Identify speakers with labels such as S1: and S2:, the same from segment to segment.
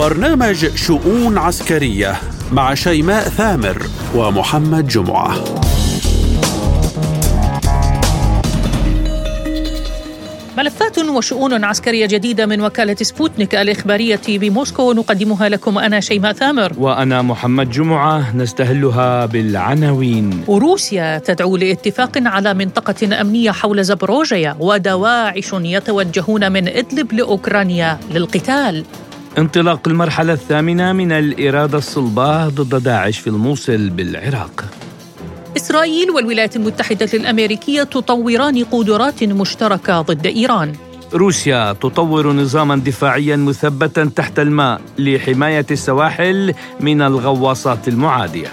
S1: برنامج شؤون عسكرية مع شيماء ثامر ومحمد جمعة.
S2: ملفات وشؤون عسكرية جديدة من وكالة سبوتنيك الإخبارية بموسكو. نقدمها لكم أنا شيماء ثامر.
S3: وأنا محمد جمعة. نستهلها بالعناوين.
S2: روسيا تدعو لاتفاق على منطقة أمنية حول زبروجيا ودواعش يتوجهون من إدلب لأوكرانيا للقتال.
S3: انطلاق المرحلة الثامنة من الإرادة الصلبة ضد داعش في الموصل بالعراق.
S2: إسرائيل والولايات المتحدة الأمريكية تطوران قدرات مشتركة ضد إيران.
S3: روسيا تطور نظاما دفاعيا مثبتا تحت الماء لحماية السواحل من الغواصات المعادية.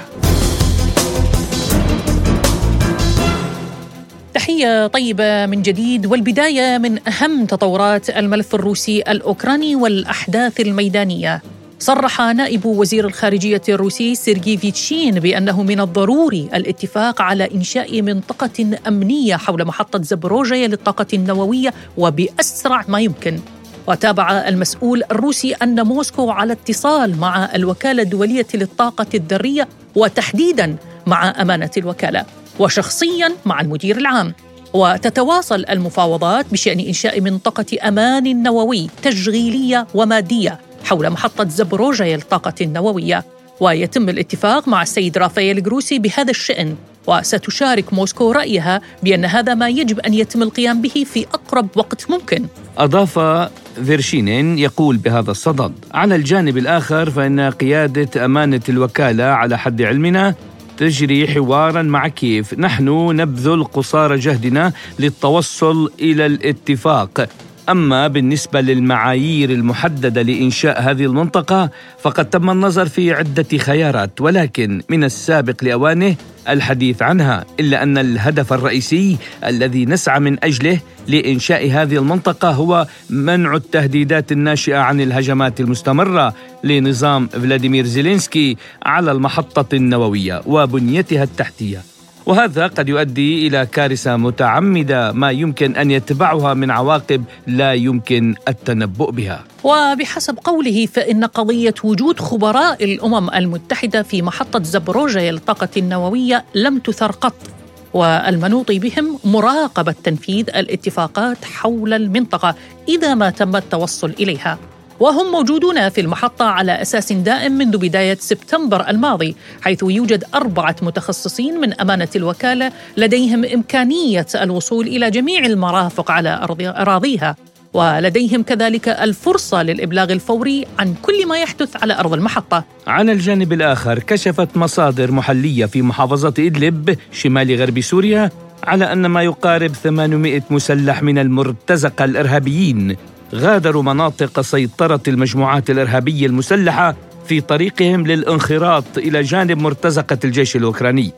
S2: تحية طيبة من جديد والبداية من أهم تطورات الملف الروسي الأوكراني والأحداث الميدانية. صرح نائب وزير الخارجية الروسي سيرجي فيتشين بأنه من الضروري الاتفاق على إنشاء منطقة أمنية حول محطة زبروجيا للطاقة النووية وبأسرع ما يمكن. وتابع المسؤول الروسي أن موسكو على اتصال مع الوكالة الدولية للطاقة الذرية وتحديدا مع أمانة الوكالة. وشخصيا مع المدير العام. وتتواصل المفاوضات بشأن إنشاء منطقة أمان نووي تشغيلية ومادية حول محطة زبروجيا للطاقة النووية. ويتم الاتفاق مع السيد رافائيل جروسي بهذا الشأن. وستشارك موسكو رأيها بأن هذا ما يجب أن يتم القيام به في أقرب وقت ممكن.
S3: أضاف فيرشينين يقول بهذا الصدد على الجانب الآخر فإن قيادة أمانة الوكالة على حد علمنا تجري حوارا مع كييف. نحن نبذل قصارى جهدنا للتوصل إلى الاتفاق. أما بالنسبة للمعايير المحددة لإنشاء هذه المنطقة فقد تم النظر في عدة خيارات ولكن من السابق لأوانه الحديث عنها إلا أن الهدف الرئيسي الذي نسعى من أجله لإنشاء هذه المنطقة هو منع التهديدات الناشئة عن الهجمات المستمرة لنظام فلاديمير زيلينسكي على المحطة النووية وبنيتها التحتية. وهذا قد يؤدي إلى كارثة متعمدة ما يمكن أن يتبعها من عواقب لا يمكن التنبؤ بها.
S2: وبحسب قوله فإن قضية وجود خبراء الأمم المتحدة في محطة زبروجيا للطاقه النووية لم تثر قط والمنوط بهم مراقبة تنفيذ الاتفاقات حول المنطقة إذا ما تم التوصل إليها. وهم موجودون في المحطة على أساس دائم منذ بداية سبتمبر الماضي حيث يوجد أربعة متخصصين من أمانة الوكالة لديهم إمكانية الوصول إلى جميع المرافق على أراضيها ولديهم كذلك الفرصة للإبلاغ الفوري عن كل ما يحدث على أرض المحطة.
S3: على الجانب الآخر كشفت مصادر محلية في محافظة إدلب شمال غرب سوريا على أن ما يقارب 800 مسلح من المرتزقة الإرهابيين. غادروا مناطق سيطرة المجموعات الإرهابية المسلحة في طريقهم للانخراط إلى جانب مرتزقة الجيش الأوكراني.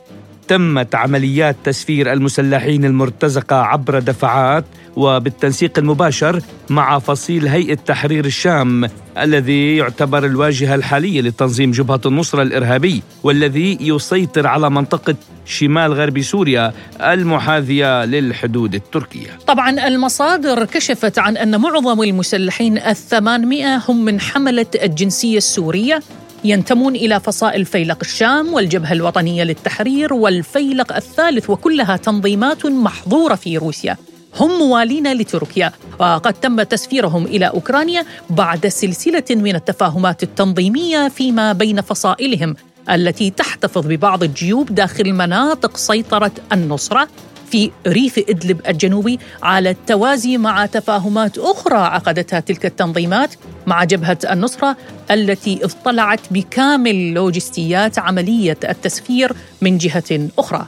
S3: تمت عمليات تسفير المسلحين المرتزقة عبر دفعات وبالتنسيق المباشر مع فصيل هيئة تحرير الشام الذي يعتبر الواجهة الحالية لتنظيم جبهة النصرة الإرهابي والذي يسيطر على منطقة شمال غرب سوريا المحاذية للحدود التركية.
S2: طبعا المصادر كشفت عن أن معظم المسلحين الثمانمائة هم من حملة الجنسية السورية ينتمون إلى فصائل فيلق الشام والجبهة الوطنية للتحرير والفيلق الثالث وكلها تنظيمات محظورة في روسيا. هم موالين لتركيا وقد تم تسفيرهم إلى أوكرانيا بعد سلسلة من التفاهمات التنظيمية فيما بين فصائلهم التي تحتفظ ببعض الجيوب داخل مناطق سيطرة النصرة في ريف إدلب الجنوبي على التوازي مع تفاهمات أخرى عقدتها تلك التنظيمات مع جبهة النصرة التي اطلعت بكامل لوجستيات عملية التسفير من جهة أخرى.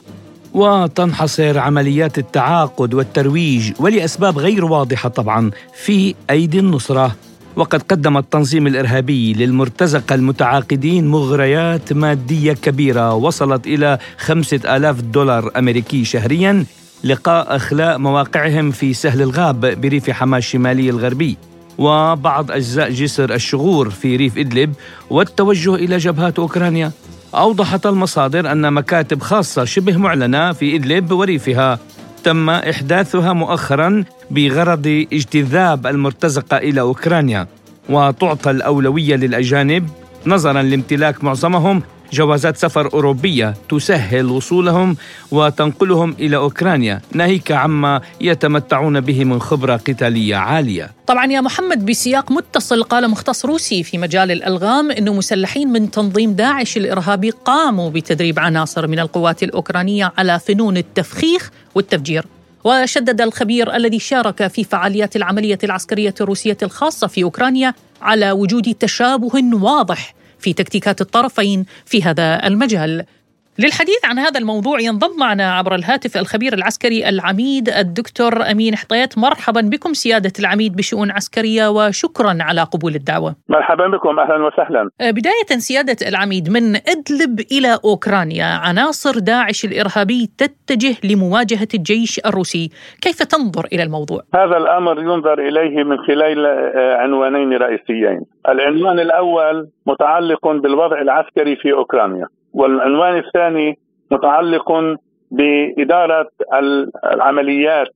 S3: وتنحصر عمليات التعاقد والترويج ولأسباب غير واضحة طبعا في أيدي النصرة وقد قدم التنظيم الإرهابي للمرتزقة المتعاقدين مغريات مادية كبيرة وصلت إلى خمسة آلاف دولار أمريكي شهريا لقاء أخلاء مواقعهم في سهل الغاب بريف حماه الشمالي الغربي. وبعض أجزاء جسر الشغور في ريف إدلب والتوجه إلى جبهات أوكرانيا. أوضحت المصادر أن مكاتب خاصة شبه معلنة في إدلب وريفها. تم إحداثها مؤخرا بغرض اجتذاب المرتزقة إلى أوكرانيا وتعطى الأولوية للأجانب نظرا لامتلاك معظمهم جوازات سفر أوروبية تسهل وصولهم وتنقلهم إلى أوكرانيا. ناهيك عما يتمتعون به من خبرة قتالية عالية.
S2: طبعا يا محمد بسياق متصل قال مختص روسي في مجال الألغام أنه مسلحين من تنظيم داعش الإرهابي قاموا بتدريب عناصر من القوات الأوكرانية على فنون التفخيخ والتفجير. وشدد الخبير الذي شارك في فعاليات العملية العسكرية الروسية الخاصة في أوكرانيا على وجود تشابه واضح في تكتيكات الطرفين في هذا المجال. للحديث عن هذا الموضوع ينضم معنا عبر الهاتف الخبير العسكري العميد الدكتور أمين حطيت مرحبا بكم سيادة العميد بشؤون عسكرية وشكرا على قبول الدعوة.
S4: مرحبا بكم أهلا وسهلا.
S2: أه، بداية سيادة العميد من إدلب إلى أوكرانيا عناصر داعش الإرهابي تتجه لمواجهة الجيش الروسي، كيف تنظر إلى الموضوع؟
S4: هذا الأمر ينظر إليه من خلال أه، عنوانين رئيسيين. العنوان الأول متعلق بالوضع العسكري في أوكرانيا. والعنوان الثاني متعلق بإدارة العمليات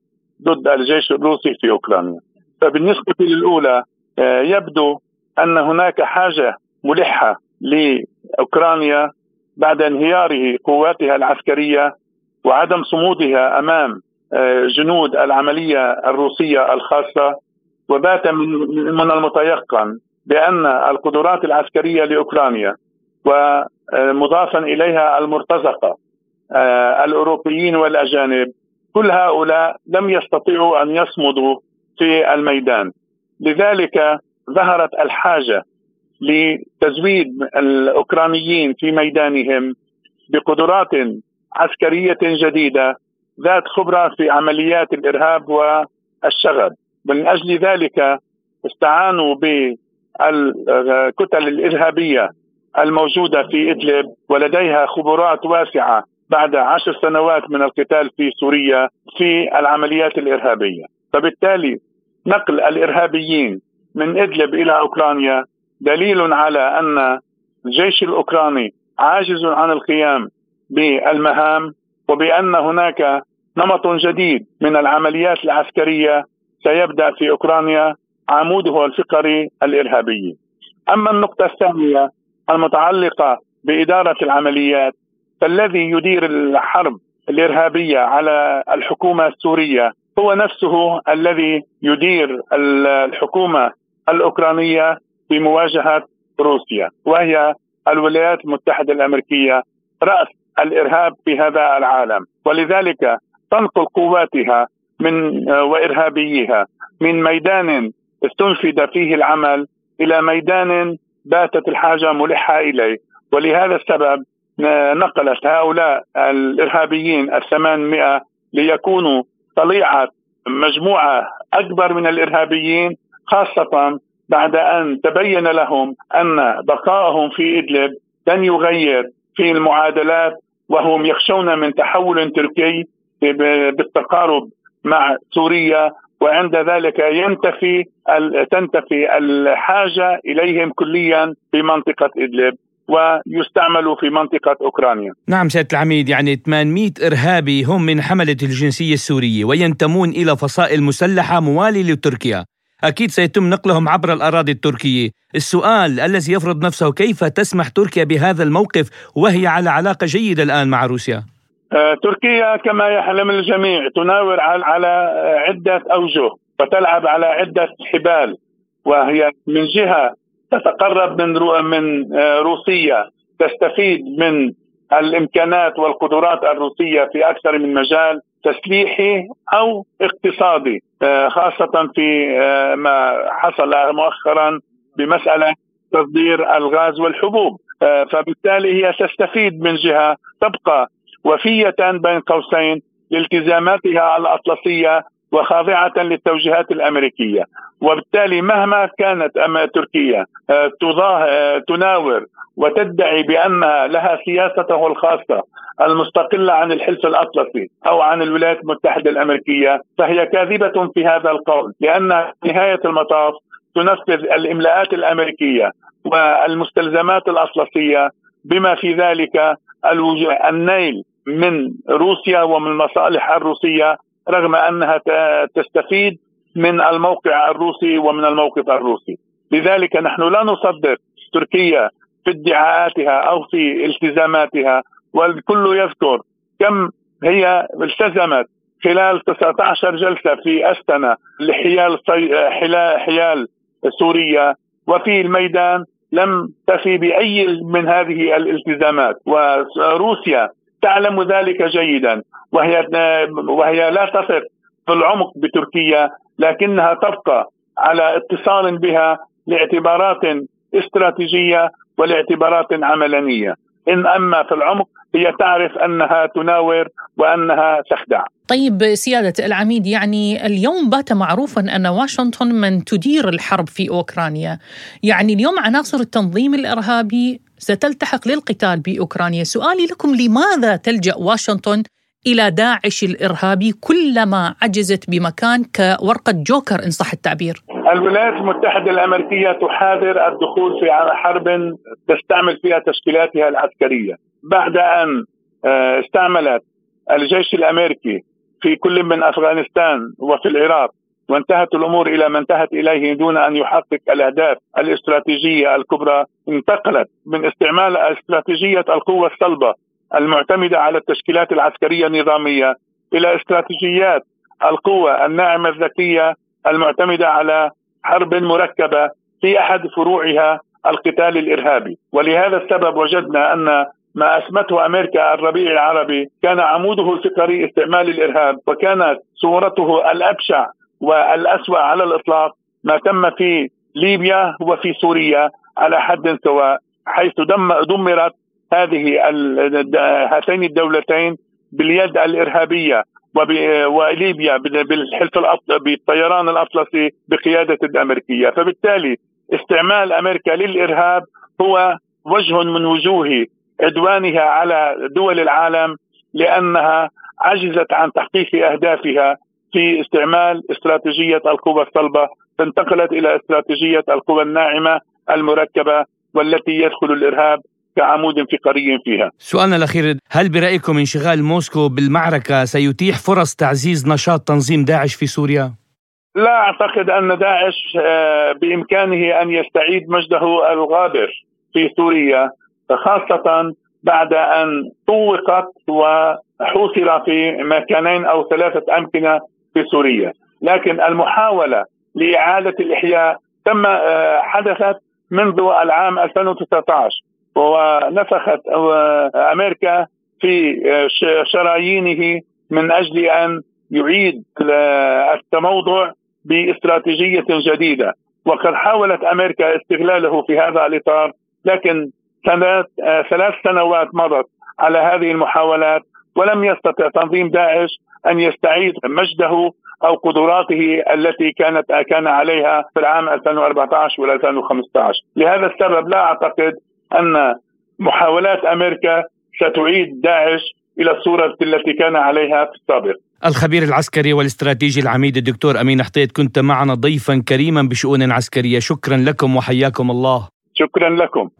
S4: ضد الجيش الروسي في أوكرانيا. فبالنسبة للأولى آه، يبدو أن هناك حاجة ملحة لأوكرانيا بعد انهيار قواتها العسكرية وعدم صمودها أمام آه، جنود العملية الروسية الخاصة. وبات من المتيقن بأن القدرات العسكرية لأوكرانيا ومضافا إليها المرتزقة آه، الأوروبيين والأجانب. كل هؤلاء لم يستطيعوا أن يصمدوا في الميدان. لذلك ظهرت الحاجة لتزويد الأوكرانيين في ميدانهم بقدرات عسكرية جديدة ذات خبرة في عمليات الإرهاب والشغب. من أجل ذلك استعانوا بالكتل الإرهابية الموجودة في إدلب ولديها خبرات واسعة بعد عشر سنوات من القتال في سوريا في العمليات الإرهابية. فبالتالي نقل الإرهابيين من إدلب إلى أوكرانيا دليل على أن الجيش الأوكراني عاجز عن القيام بالمهام وبأن هناك نمط جديد من العمليات العسكرية سيبدأ في أوكرانيا عموده الفقري الإرهابي. أما النقطة الثانية المتعلقة بإدارة العمليات فالذي يدير الحرب الإرهابية على الحكومة السورية هو نفسه الذي يدير الحكومة الأوكرانية في مواجهه روسيا وهي الولايات المتحدة الأمريكية رأس الإرهاب في هذا العالم. ولذلك تنقل قواتها من وإرهابيها من ميدان استنفد فيه العمل إلى ميدان باتت الحاجة ملحة إليه ولهذا السبب نقلت هؤلاء الإرهابيين الثمانمائة ليكونوا طليعة مجموعة أكبر من الإرهابيين خاصة بعد أن تبين لهم أن بقائهم في إدلب لن يغير في المعادلات وهم يخشون من تحول تركي بالتقارب مع سوريا. وعند ذلك ينتفي تنتفي الحاجة إليهم كليا في منطقة إدلب ويستعملوا في منطقة أوكرانيا.
S3: نعم سيادة العميد يعني 800 إرهابي هم من حملة الجنسية السورية وينتمون إلى فصائل مسلحة موالية لتركيا. أكيد سيتم نقلهم عبر الأراضي التركية. السؤال الذي يفرض نفسه كيف تسمح تركيا بهذا الموقف وهي على علاقة جيدة الآن مع روسيا؟
S4: تركيا كما يعلم الجميع تناور على عدة أوجه وتلعب على عدة حبال وهي من جهة تتقرب من من آه، روسيا تستفيد من الإمكانات والقدرات الروسية في أكثر من مجال تسليحي أو اقتصادي آه، خاصة في ما حصل مؤخرا بمسألة تصدير الغاز والحبوب فبالتالي هي تستفيد من جهة تبقى وفية بين قوسين لالتزاماتها الأطلسية وخاضعة للتوجيهات الأمريكية. وبالتالي مهما كانت أما تركيا آه، آه، تناور وتدعي بأنها لها سياسته الخاصة المستقلة عن الحلف الأطلسي أو عن الولايات المتحدة الأمريكية فهي كاذبة في هذا القول لأن نهاية المطاف تنفذ الإملاءات الأمريكية والمستلزمات الأطلسية بما في ذلك النيل من روسيا ومن المصالح الروسية رغم أنها تستفيد من الموقع الروسي ومن الموقف الروسي. لذلك نحن لا نصدق تركيا في ادعاءاتها أو في التزاماتها والكل يذكر كم هي التزمت خلال 19 جلسة في أستنا لحيال حيال سوريا. وفي الميدان لم تفي بأي من هذه الالتزامات. وروسيا تعلم ذلك جيدا. وهي وهي لا تثق في العمق بتركيا لكنها تبقى على اتصال بها لاعتبارات استراتيجية ولاعتبارات عملانية. إن أما في العمق هي تعرف أنها تناور وأنها تخدع.
S2: طيب سيادة العميد يعني اليوم بات معروفا أن واشنطن من تدير الحرب في أوكرانيا. يعني اليوم عناصر التنظيم الإرهابي ستلتحق للقتال بأوكرانيا، سؤالي لكم لماذا تلجأ واشنطن إلى داعش الإرهابي كلما عجزت بمكان كورقة جوكر إن صح التعبير؟
S4: الولايات المتحدة الأمريكية تحاذر الدخول في حرب تستعمل فيها تشكيلاتها العسكرية. بعد أن آه، استعملت الجيش الأمريكي في كل من أفغانستان وفي العراق وانتهت الأمور إلى ما انتهت إليه دون أن يحقق الأهداف الاستراتيجية الكبرى انتقلت من استعمال استراتيجية القوة الصلبة المعتمدة على التشكيلات العسكرية النظامية إلى استراتيجيات القوة الناعمة الذكية المعتمدة على حرب مركبة في أحد فروعها القتال الإرهابي، ولهذا السبب وجدنا أن ما أسمته أمريكا الربيع العربي كان عموده الفكري استعمال الإرهاب وكانت صورته الأبشع والأسوأ على الإطلاق ما تم في ليبيا وفي سوريا على حد سواء حيث دم دمرت هذه هاتين الدولتين باليد الإرهابية. وليبيا بالحلف بالطيران الأطلسي بقيادة الأمريكية، فبالتالي استعمال أمريكا للإرهاب هو وجه من وجوه عدوانها على دول العالم لأنها عجزت عن تحقيق أهدافها في استعمال استراتيجية القوى الصلبة. فانتقلت إلى استراتيجية القوى الناعمة المركبة والتي يدخل الإرهاب كعمود فقري فيها.
S3: سؤالنا الأخير، هل برأيكم انشغال موسكو بالمعركة سيتيح فرص تعزيز نشاط تنظيم داعش في سوريا؟
S4: لا أعتقد أن داعش آه، بإمكانه أن يستعيد مجده الغابر في سوريا خاصة بعد أن طوقت وحوصر في مكانين أو ثلاثة أمكنة في سوريا، لكن المحاولة لإعادة الإحياء تم آه، حدثت منذ العام 2019 ونفخت أمريكا في شرايينه من أجل أن يعيد التموضع باستراتيجية جديدة. وقد حاولت أمريكا استغلاله في هذا الإطار لكن سنوات ثلاث سنوات مضت على هذه المحاولات ولم يستطع تنظيم داعش أن يستعيد مجده أو قدراته التي كانت كان عليها في العام 2014 و 2015 لهذا السبب لا أعتقد أن محاولات أمريكا ستعيد داعش إلى الصورة التي كان عليها في السابق.
S3: الخبير العسكري والاستراتيجي العميد الدكتور أمين حطيت كنت معنا ضيفا كريما بشؤون عسكرية، شكرا لكم وحياكم الله.
S4: شكرا لكم.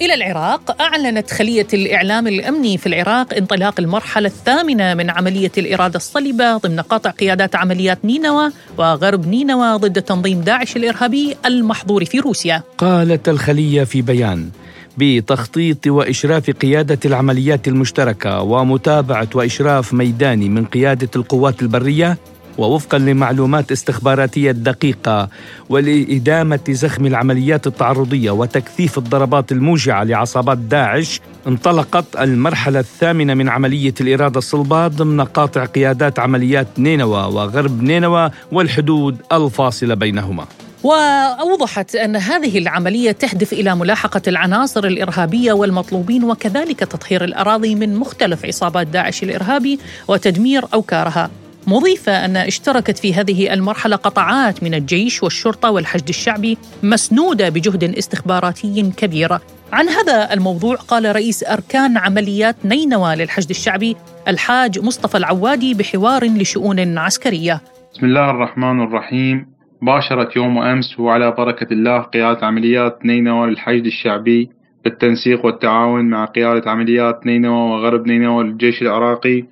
S2: إلى العراق أعلنت خلية الإعلام الأمني في العراق انطلاق المرحلة الثامنة من عملية الإرادة الصلبة ضمن قطع قيادات عمليات نينوى وغرب نينوى ضد تنظيم داعش الإرهابي المحظور في روسيا.
S3: قالت الخلية في بيان بتخطيط وإشراف قيادة العمليات المشتركة ومتابعة وإشراف ميداني من قيادة القوات البرية ووفقا لمعلومات استخباراتية دقيقة ولإدامة زخم العمليات التعرضية وتكثيف الضربات الموجعة لعصابات داعش انطلقت المرحلة الثامنة من عملية الإرادة الصلبه ضمن قاطع قيادات عمليات نينوى وغرب نينوى والحدود الفاصلة بينهما.
S2: وأوضحت أن هذه العملية تهدف إلى ملاحقة العناصر الإرهابية والمطلوبين وكذلك تطهير الأراضي من مختلف عصابات داعش الإرهابي وتدمير أوكارها. مضيفة أن اشتركت في هذه المرحلة قطاعات من الجيش والشرطة والحشد الشعبي مسنودة بجهد استخباراتي كبير عن هذا الموضوع قال رئيس أركان عمليات نينوى للحشد الشعبي الحاج مصطفى العوادي بحوار لشؤون عسكرية.
S5: بسم الله الرحمن الرحيم. باشرت يوم أمس وعلى بركة الله قيادة عمليات نينوى للحشد الشعبي بالتنسيق والتعاون مع قيادة عمليات نينوى وغرب نينوى للجيش العراقي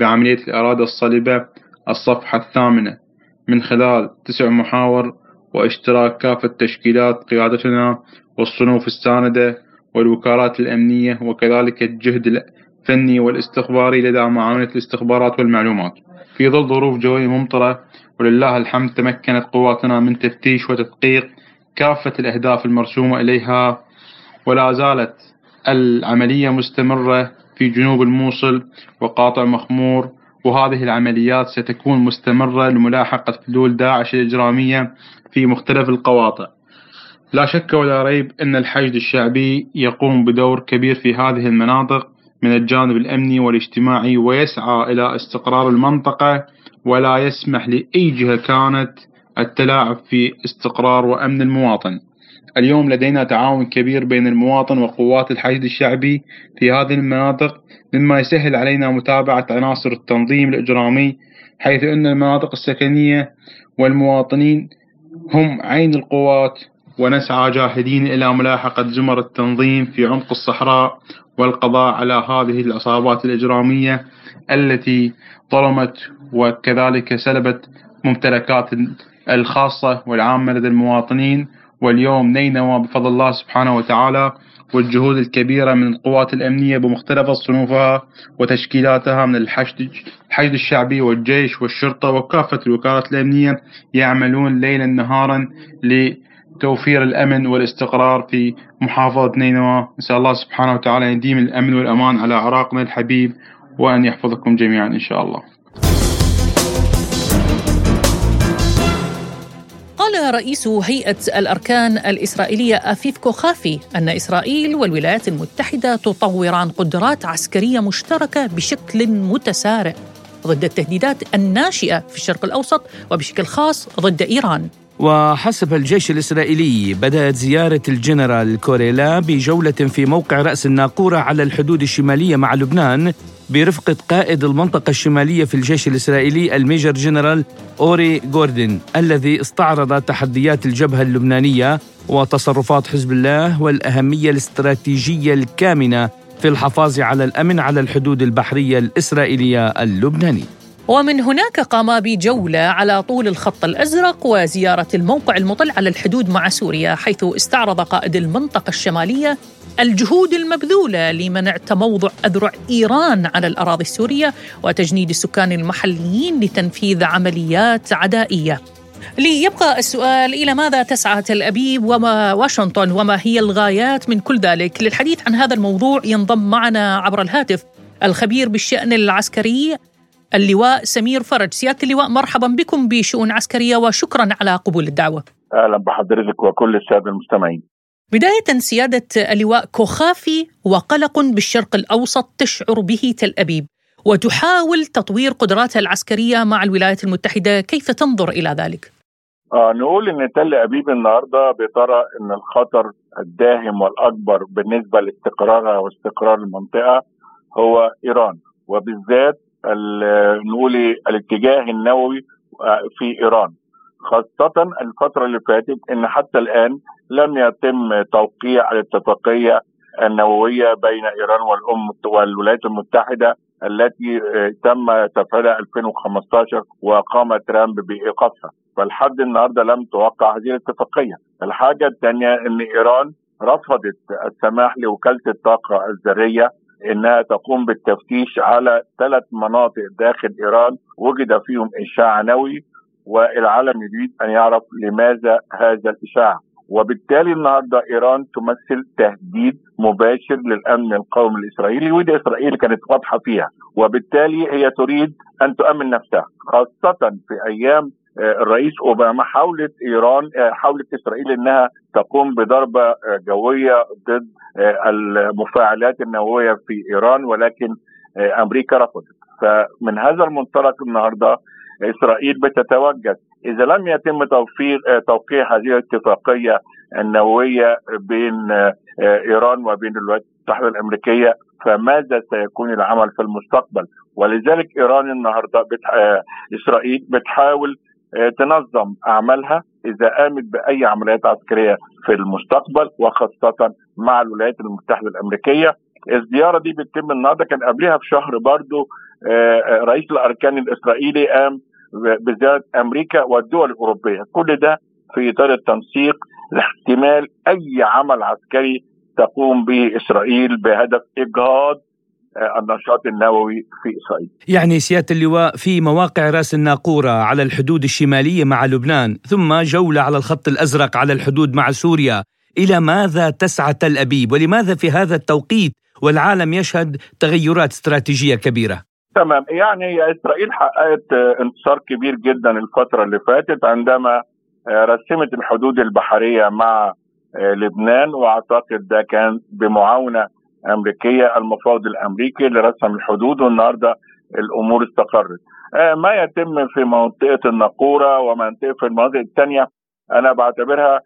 S5: بعملية الإرادة الصلبة الصفحة الثامنة. من خلال تسع محاور واشتراك كافة تشكيلات قيادتنا والصنوف الساندة والوكالات الأمنية وكذلك الجهد الفني والاستخباري لدى معاونة الاستخبارات والمعلومات. في ظل ظروف جوية ممطرة ولله الحمد تمكنت قواتنا من تفتيش وتدقيق كافة الأهداف المرسومة إليها ولا زالت العملية مستمرة في جنوب الموصل وقاطع مخمور وهذه العمليات ستكون مستمرة لملاحقة فلول داعش الإجرامية في مختلف القواطع. لا شك ولا ريب أن الحشد الشعبي يقوم بدور كبير في هذه المناطق من الجانب الأمني والاجتماعي ويسعى إلى استقرار المنطقة ولا يسمح لأي جهة كانت التلاعب في استقرار وأمن المواطن. اليوم لدينا تعاون كبير بين المواطن وقوات الحشد الشعبي في هذه المناطق مما يسهل علينا متابعة عناصر التنظيم الإجرامي حيث أن المناطق السكنية والمواطنين هم عين القوات ونسعى جاهدين إلى ملاحقة زمر التنظيم في عمق الصحراء والقضاء على هذه العصابات الإجرامية التي ظلمت وكذلك سلبت ممتلكات الخاصة والعامة لدى المواطنين واليوم نينوى بفضل الله سبحانه وتعالى والجهود الكبيرة من القوات الأمنية بمختلف صنوفها وتشكيلاتها من الحشد الحشد الشعبي والجيش والشرطة وكافة الوكالات الأمنية يعملون ليلا نهارا لتوفير الأمن والاستقرار في محافظة نينوى نسأل الله سبحانه وتعالى أن يديم الأمن والأمان على عراقنا الحبيب وأن يحفظكم جميعا إن شاء الله.
S2: قال رئيس هيئة الأركان الإسرائيلية أفيف كوخافي أن إسرائيل والولايات المتحدة تطوران قدرات عسكرية مشتركة بشكل متسارع ضد التهديدات الناشئة في الشرق الأوسط وبشكل خاص ضد إيران.
S3: وحسب الجيش الإسرائيلي بدأت زيارة الجنرال كوريلا بجولة في موقع رأس الناقورة على الحدود الشمالية مع لبنان برفقة قائد المنطقة الشمالية في الجيش الإسرائيلي الميجر جنرال أوري جوردن الذي استعرض تحديات الجبهة اللبنانية وتصرفات حزب الله والأهمية الاستراتيجية الكامنة في الحفاظ على الأمن على الحدود البحرية الإسرائيلية اللبنانية.
S2: ومن هناك قام بجولة على طول الخط الأزرق وزيارة الموقع المطل على الحدود مع سوريا حيث استعرض قائد المنطقة الشمالية الجهود المبذولة لمنع تموضع أذرع إيران على الأراضي السورية وتجنيد السكان المحليين لتنفيذ عمليات عدائية. ليبقى السؤال إلى ماذا تسعى تل أبيب وما واشنطن وما هي الغايات من كل ذلك؟ للحديث عن هذا الموضوع ينضم معنا عبر الهاتف الخبير بالشأن العسكري اللواء سمير فرج. سيادة اللواء مرحبا بكم بشؤون عسكرية وشكرا على قبول الدعوة.
S6: أهلا بحضرتك وكل السادة المستمعين.
S2: بداية سيادة اللواء كوخافي وقلق بالشرق الأوسط تشعر به تل أبيب وتحاول تطوير قدراتها العسكرية مع الولايات المتحدة كيف تنظر إلى ذلك؟
S6: آه نقول إن تل أبيب النهارده بترى إن الخطر الداهم والأكبر بالنسبة لاستقرارها واستقرار المنطقة هو إيران وبالذات نقول الاتجاه النووي في إيران خاصة الفترة اللي فاتت إن حتى الآن لم يتم توقيع الاتفاقية النووية بين إيران والأم والولايات المتحدة التي آه، تم تفعيلها 2015 وقام ترامب بإيقافها فلحد النهارده لم توقع هذه الاتفاقية. الحاجة الثانية إن إيران رفضت السماح لوكالة الطاقة الذرية إنها تقوم بالتفتيش على ثلاث مناطق داخل إيران وجد فيهم اشعاع نووي والعالم يريد أن يعرف لماذا هذا الاشعاع وبالتالي النهارده إيران تمثل تهديد مباشر للأمن القومي الإسرائيلي ودي إسرائيل كانت واضحة فيها. وبالتالي هي تريد أن تؤمن نفسها خاصة في أيام آه، الرئيس أوباما حاولت إيران آه، حاولت إسرائيل إنها تقوم بضربة آه، جوية ضد المفاعلات النووية في إيران ولكن أمريكا رفضت. فمن هذا المنطلق النهارده إسرائيل بتتوجد. إذا لم يتم توفير توقيع هذه الاتفاقية النووية بين إيران وبين الولايات المتحدة الأمريكية فماذا سيكون العمل في المستقبل؟ ولذلك إيران النهارده بتح... إسرائيل بتحاول آه، تنظم أعمالها إذا قامت بأي عمليات عسكرية في المستقبل وخاصة مع الولايات المتحدة الأمريكية. الزيارة دي بتتم النهارده كان قبلها في شهر آه، آه، رئيس الأركان الإسرائيلي قام بزياره أمريكا والدول الأوروبية كل ده في إطار التنسيق لاحتمال أي عمل عسكري تقوم به اسرائيل بهدف اجهاض آه، النشاط النووي في إسرائيل.
S3: يعني سيادة اللواء في مواقع رأس الناقورة على الحدود الشمالية مع لبنان، ثم جولة على الخط الأزرق على الحدود مع سوريا، إلى ماذا تسعى تل أبيب ولماذا في هذا التوقيت والعالم يشهد تغيرات استراتيجية كبيرة؟
S6: تمام يعني إسرائيل حققت انتصار كبير جدا الفترة اللي فاتت عندما آه، رسمت الحدود البحرية مع آه، لبنان وأعتقد ده كان بمعاونة أمريكية المفوض الأمريكي اللي رسم الحدود والنهاردة الأمور استقرت. آه، ما يتم في منطقة الناقورة ومنطقة في المناطق الثانية أنا بعتبرها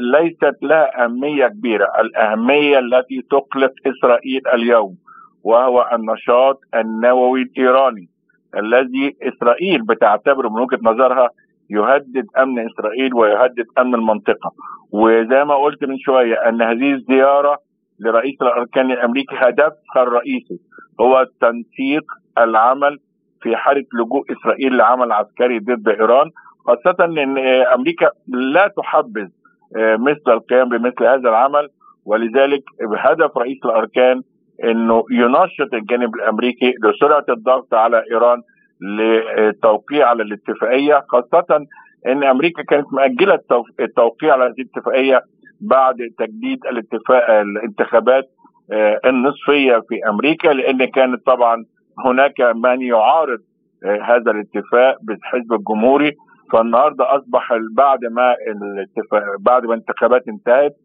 S6: ليست لها أهمية كبيرة، الأهمية التي تقلق إسرائيل اليوم وهو النشاط النووي الإيراني الذي إسرائيل بتعتبره من وجهة نظرها يهدد أمن إسرائيل ويهدد أمن المنطقة. وزي ما قلت من شوية أن هذه الزيارة لرئيس الأركان الأمريكي هدفها الرئيسي هو تنسيق العمل في حاله لجوء إسرائيل لعمل عسكري ضد إيران خاصة إن أمريكا لا تحبذ آه، مثل القيام بمثل هذا العمل ولذلك هدف رئيس الأركان إنه ينشط الجانب الأمريكي لسرعة الضغط على إيران للتوقيع على الاتفاقية خاصة إن أمريكا كانت مأجلة التوقيع على هذه الاتفاقية بعد تجديد الاتفاق الانتخابات آه، النصفية في أمريكا لأن كانت طبعا هناك من يعارض آه، هذا الاتفاق بالحزب الجمهوري. فالنهاردة أصبح بعد ما الاتفاق بعد ما الانتخابات انتهت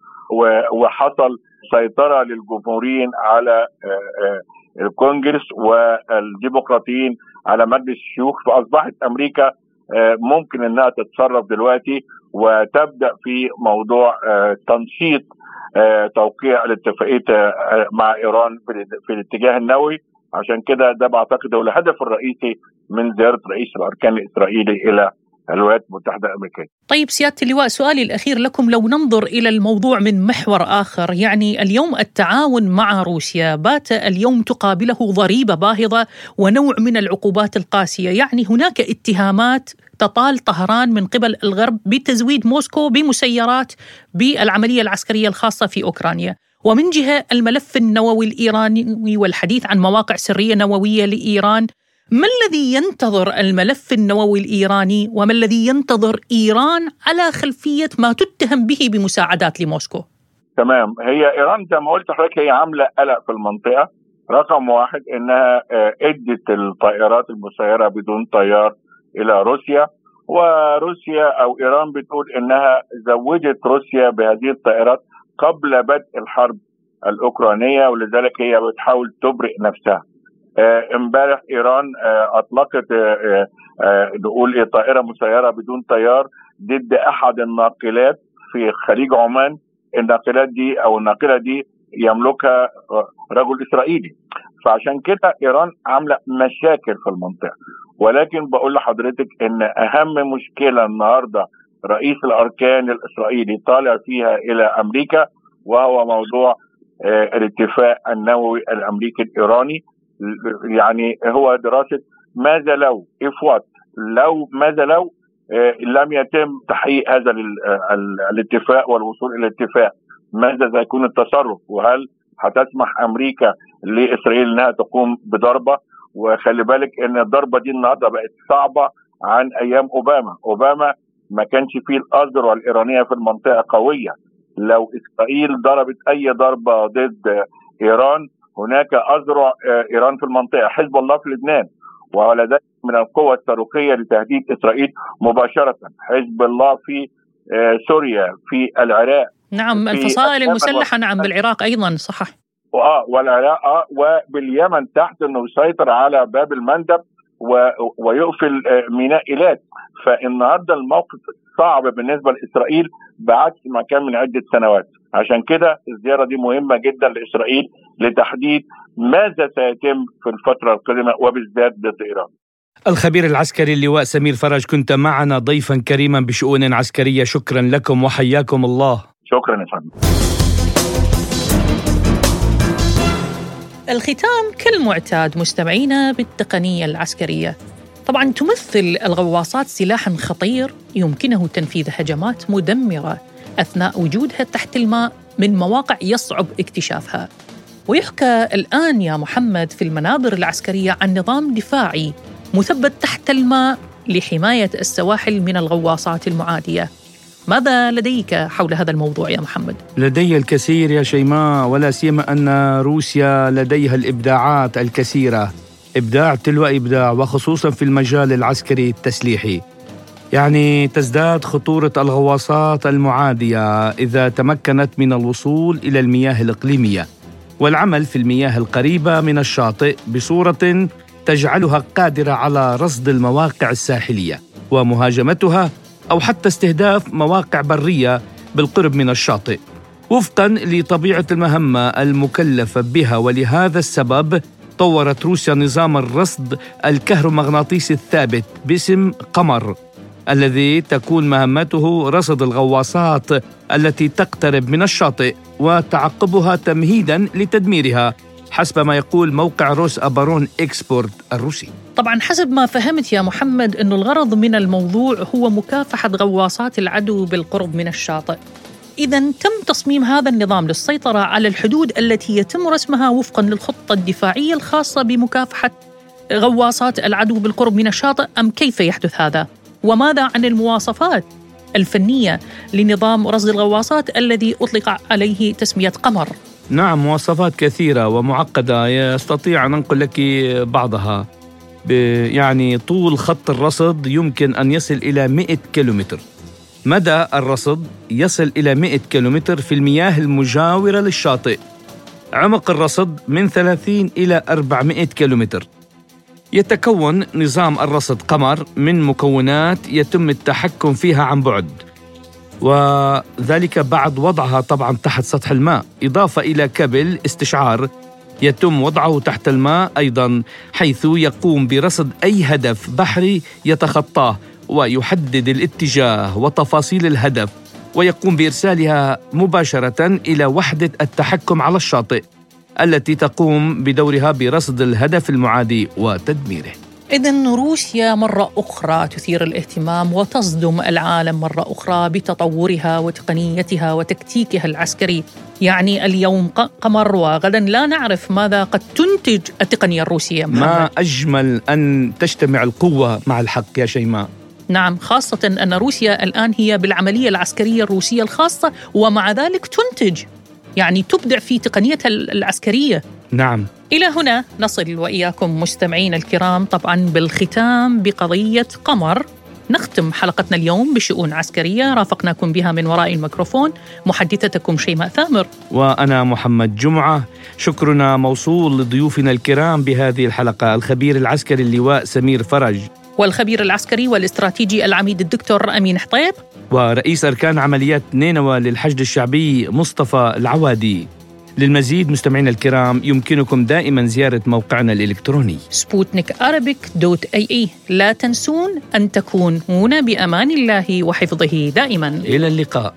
S6: وحصل سيطرة للجمهوريين على آه، آه، الكونجرس والديمقراطيين على مجلس الشيوخ. فأصبحت أمريكا آه، ممكن إنها تتصرف دلوقتي وتبدأ في موضوع تنشيط توقيع الاتفاقية مع إيران في الاتجاه النووي. عشان كده ده بعتقد هو الهدف الرئيسي من زيارة رئيس الاركان الإسرائيلي إلى الولايات المتحدة الأمريكية.
S2: طيب سيادة اللواء سؤالي الأخير لكم لو ننظر إلى الموضوع من محور آخر يعني اليوم التعاون مع روسيا بات اليوم تقابله ضريبة باهظة ونوع من العقوبات القاسية يعني هناك اتهامات تطال طهران من قبل الغرب بتزويد موسكو بمسيرات بالعملية العسكرية الخاصة في أوكرانيا. ومن جهة الملف النووي الإيراني والحديث عن مواقع سرية نووية لإيران ما الذي ينتظر الملف النووي الإيراني وما الذي ينتظر إيران على خلفية ما تتهم به بمساعدات لموسكو؟
S6: تمام. هي إيران زي ما قلت لحضرتك هي عاملة قلق في المنطقة. رقم واحد إنها آه، أدت الطائرات المسيرة بدون طيار إلى روسيا. وروسيا أو إيران بتقول إنها زودت روسيا بهذه الطائرات قبل بدء الحرب الأوكرانية ولذلك هي بتحاول تبرئ نفسها. امبارح إيران آه، أطلقت آه، نقول إيه طائرة مسيرة بدون طيار ضد أحد الناقلات في خليج عمان. الناقلات دي أو الناقلة دي يملكها رجل إسرائيلي. فعشان كده إيران عاملة مشاكل في المنطقة. ولكن بقول لحضرتك إن أهم مشكلة النهارده رئيس الأركان الإسرائيلي طالع فيها إلى أمريكا وهو موضوع الاتفاق النووي الأمريكي الإيراني. يعني هو دراسة ماذا لو اف وات لو ماذا لو آه، لم يتم تحقيق هذا الاتفاق والوصول إلى الاتفاق. ماذا سيكون التصرف؟ وهل هتسمح أمريكا لإسرائيل إنها تقوم بضربة؟ وخلي بالك إن الضربة دي النهارده بقت صعبة عن أيام أوباما. أوباما ما كانش فيه الاذرع الإيرانية في المنطقة قوية. لو إسرائيل ضربت أي ضربة ضد إيران هناك أذرع آه، إيران في المنطقة حزب الله في لبنان ولديه من القوى الصاروخية لتهديد إسرائيل مباشرة حزب الله في آه، سوريا في العراق
S2: نعم الفصائل المسلحة نعم بالعراق أيضا صح
S6: آه والعراق آه وباليمن تحت إنه يسيطر على باب المندب ويقفل آه، ميناء إيلات. فالنهاردة الموقف صعب بالنسبة لإسرائيل بعكس ما كان من عدة سنوات. عشان كده الزيارة دي مهمة جدا لإسرائيل لتحديد ماذا سيتم في الفترة القادمة وبالذات ضد إيران.
S3: الخبير العسكري اللواء سمير فرج كنت معنا ضيفا كريما بشؤون عسكرية. شكرا لكم وحياكم الله.
S6: شكرا يا فندم.
S2: الختام كالمعتاد مستمعينا بالتقنية العسكرية. طبعا تمثل الغواصات سلاحا خطير يمكنه تنفيذ هجمات مدمرة. أثناء وجودها تحت الماء من مواقع يصعب اكتشافها. ويحكى الآن يا محمد في المنابر العسكرية عن نظام دفاعي مثبت تحت الماء لحماية السواحل من الغواصات المعادية. ماذا لديك حول هذا الموضوع يا محمد؟
S3: لدي الكثير يا شيماء ولا سيما أن روسيا لديها الإبداعات الكثيرة إبداع تلو إبداع وخصوصا في المجال العسكري التسليحي. يعني تزداد خطورة الغواصات المعادية إذا تمكنت من الوصول إلى المياه الإقليمية والعمل في المياه القريبة من الشاطئ بصورة تجعلها قادرة على رصد المواقع الساحلية ومهاجمتها أو حتى استهداف مواقع برية بالقرب من الشاطئ. وفقا لطبيعة المهمة المكلفة بها ولهذا السبب طورت روسيا نظام الرصد الكهرومغناطيسي الثابت باسم قمر. الذي تكون مهمته رصد الغواصات التي تقترب من الشاطئ وتعقبها تمهيدا لتدميرها حسب ما يقول موقع روس أبارون إكسبورت الروسي
S2: طبعا حسب ما فهمت يا محمد أن الغرض من الموضوع هو مكافحة غواصات العدو بالقرب من الشاطئ إذا تم تصميم هذا النظام للسيطرة على الحدود التي يتم رسمها وفقا للخطة الدفاعية الخاصة بمكافحة غواصات العدو بالقرب من الشاطئ أم كيف يحدث هذا؟ وماذا عن المواصفات الفنية لنظام رصد الغواصات الذي أطلق عليه تسمية قمر؟
S3: نعم مواصفات كثيرة ومعقدة. يستطيع أن أنقل لك بعضها. يعني طول خط الرصد يمكن أن يصل إلى 100 كيلومتر. مدى الرصد يصل إلى 100 كيلومتر في المياه المجاورة للشاطئ. عمق الرصد من 30 إلى 400 كيلومتر. يتكون نظام الرصد قمر من مكونات يتم التحكم فيها عن بعد. وذلك بعد وضعها طبعا تحت سطح الماء. إضافة إلى كابل استشعار يتم وضعه تحت الماء أيضا حيث يقوم برصد أي هدف بحري يتخطاه ويحدد الاتجاه وتفاصيل الهدف ويقوم بإرسالها مباشرة إلى وحدة التحكم على الشاطئ. التي تقوم بدورها برصد الهدف المعادي وتدميره.
S2: إذا روسيا مرة أخرى تثير الاهتمام وتصدم العالم مرة أخرى بتطورها وتقنيتها وتكتيكها العسكري. يعني اليوم قمر وغدا لا نعرف ماذا قد تنتج التقنية الروسية.
S3: ما أجمل أن تجتمع القوة مع الحق يا شيماء؟
S2: نعم خاصة أن روسيا الآن هي بالعملية العسكرية الروسية الخاصة ومع ذلك تنتج يعني تبدع في تقنيتها العسكرية.
S3: نعم.
S2: إلى هنا نصل وإياكم مستمعين الكرام طبعا بالختام بقضية قمر. نختم حلقتنا اليوم بشؤون عسكرية رافقناكم بها من وراء الميكروفون محدثتكم شيماء ثامر.
S3: وأنا محمد جمعة. شكرنا موصول لضيوفنا الكرام بهذه الحلقة. الخبير العسكري اللواء سمير فرج.
S2: والخبير العسكري والاستراتيجي العميد الدكتور أمين حطيط.
S3: ورئيس أركان عمليات نينوى للحشد الشعبي مصطفى العوادي. للمزيد مستمعينا الكرام يمكنكم دائما زيارة موقعنا الإلكتروني.
S2: سبوتنيك dot AE. لا تنسون أن تكونون بأمان الله وحفظه دائما.
S3: إلى اللقاء.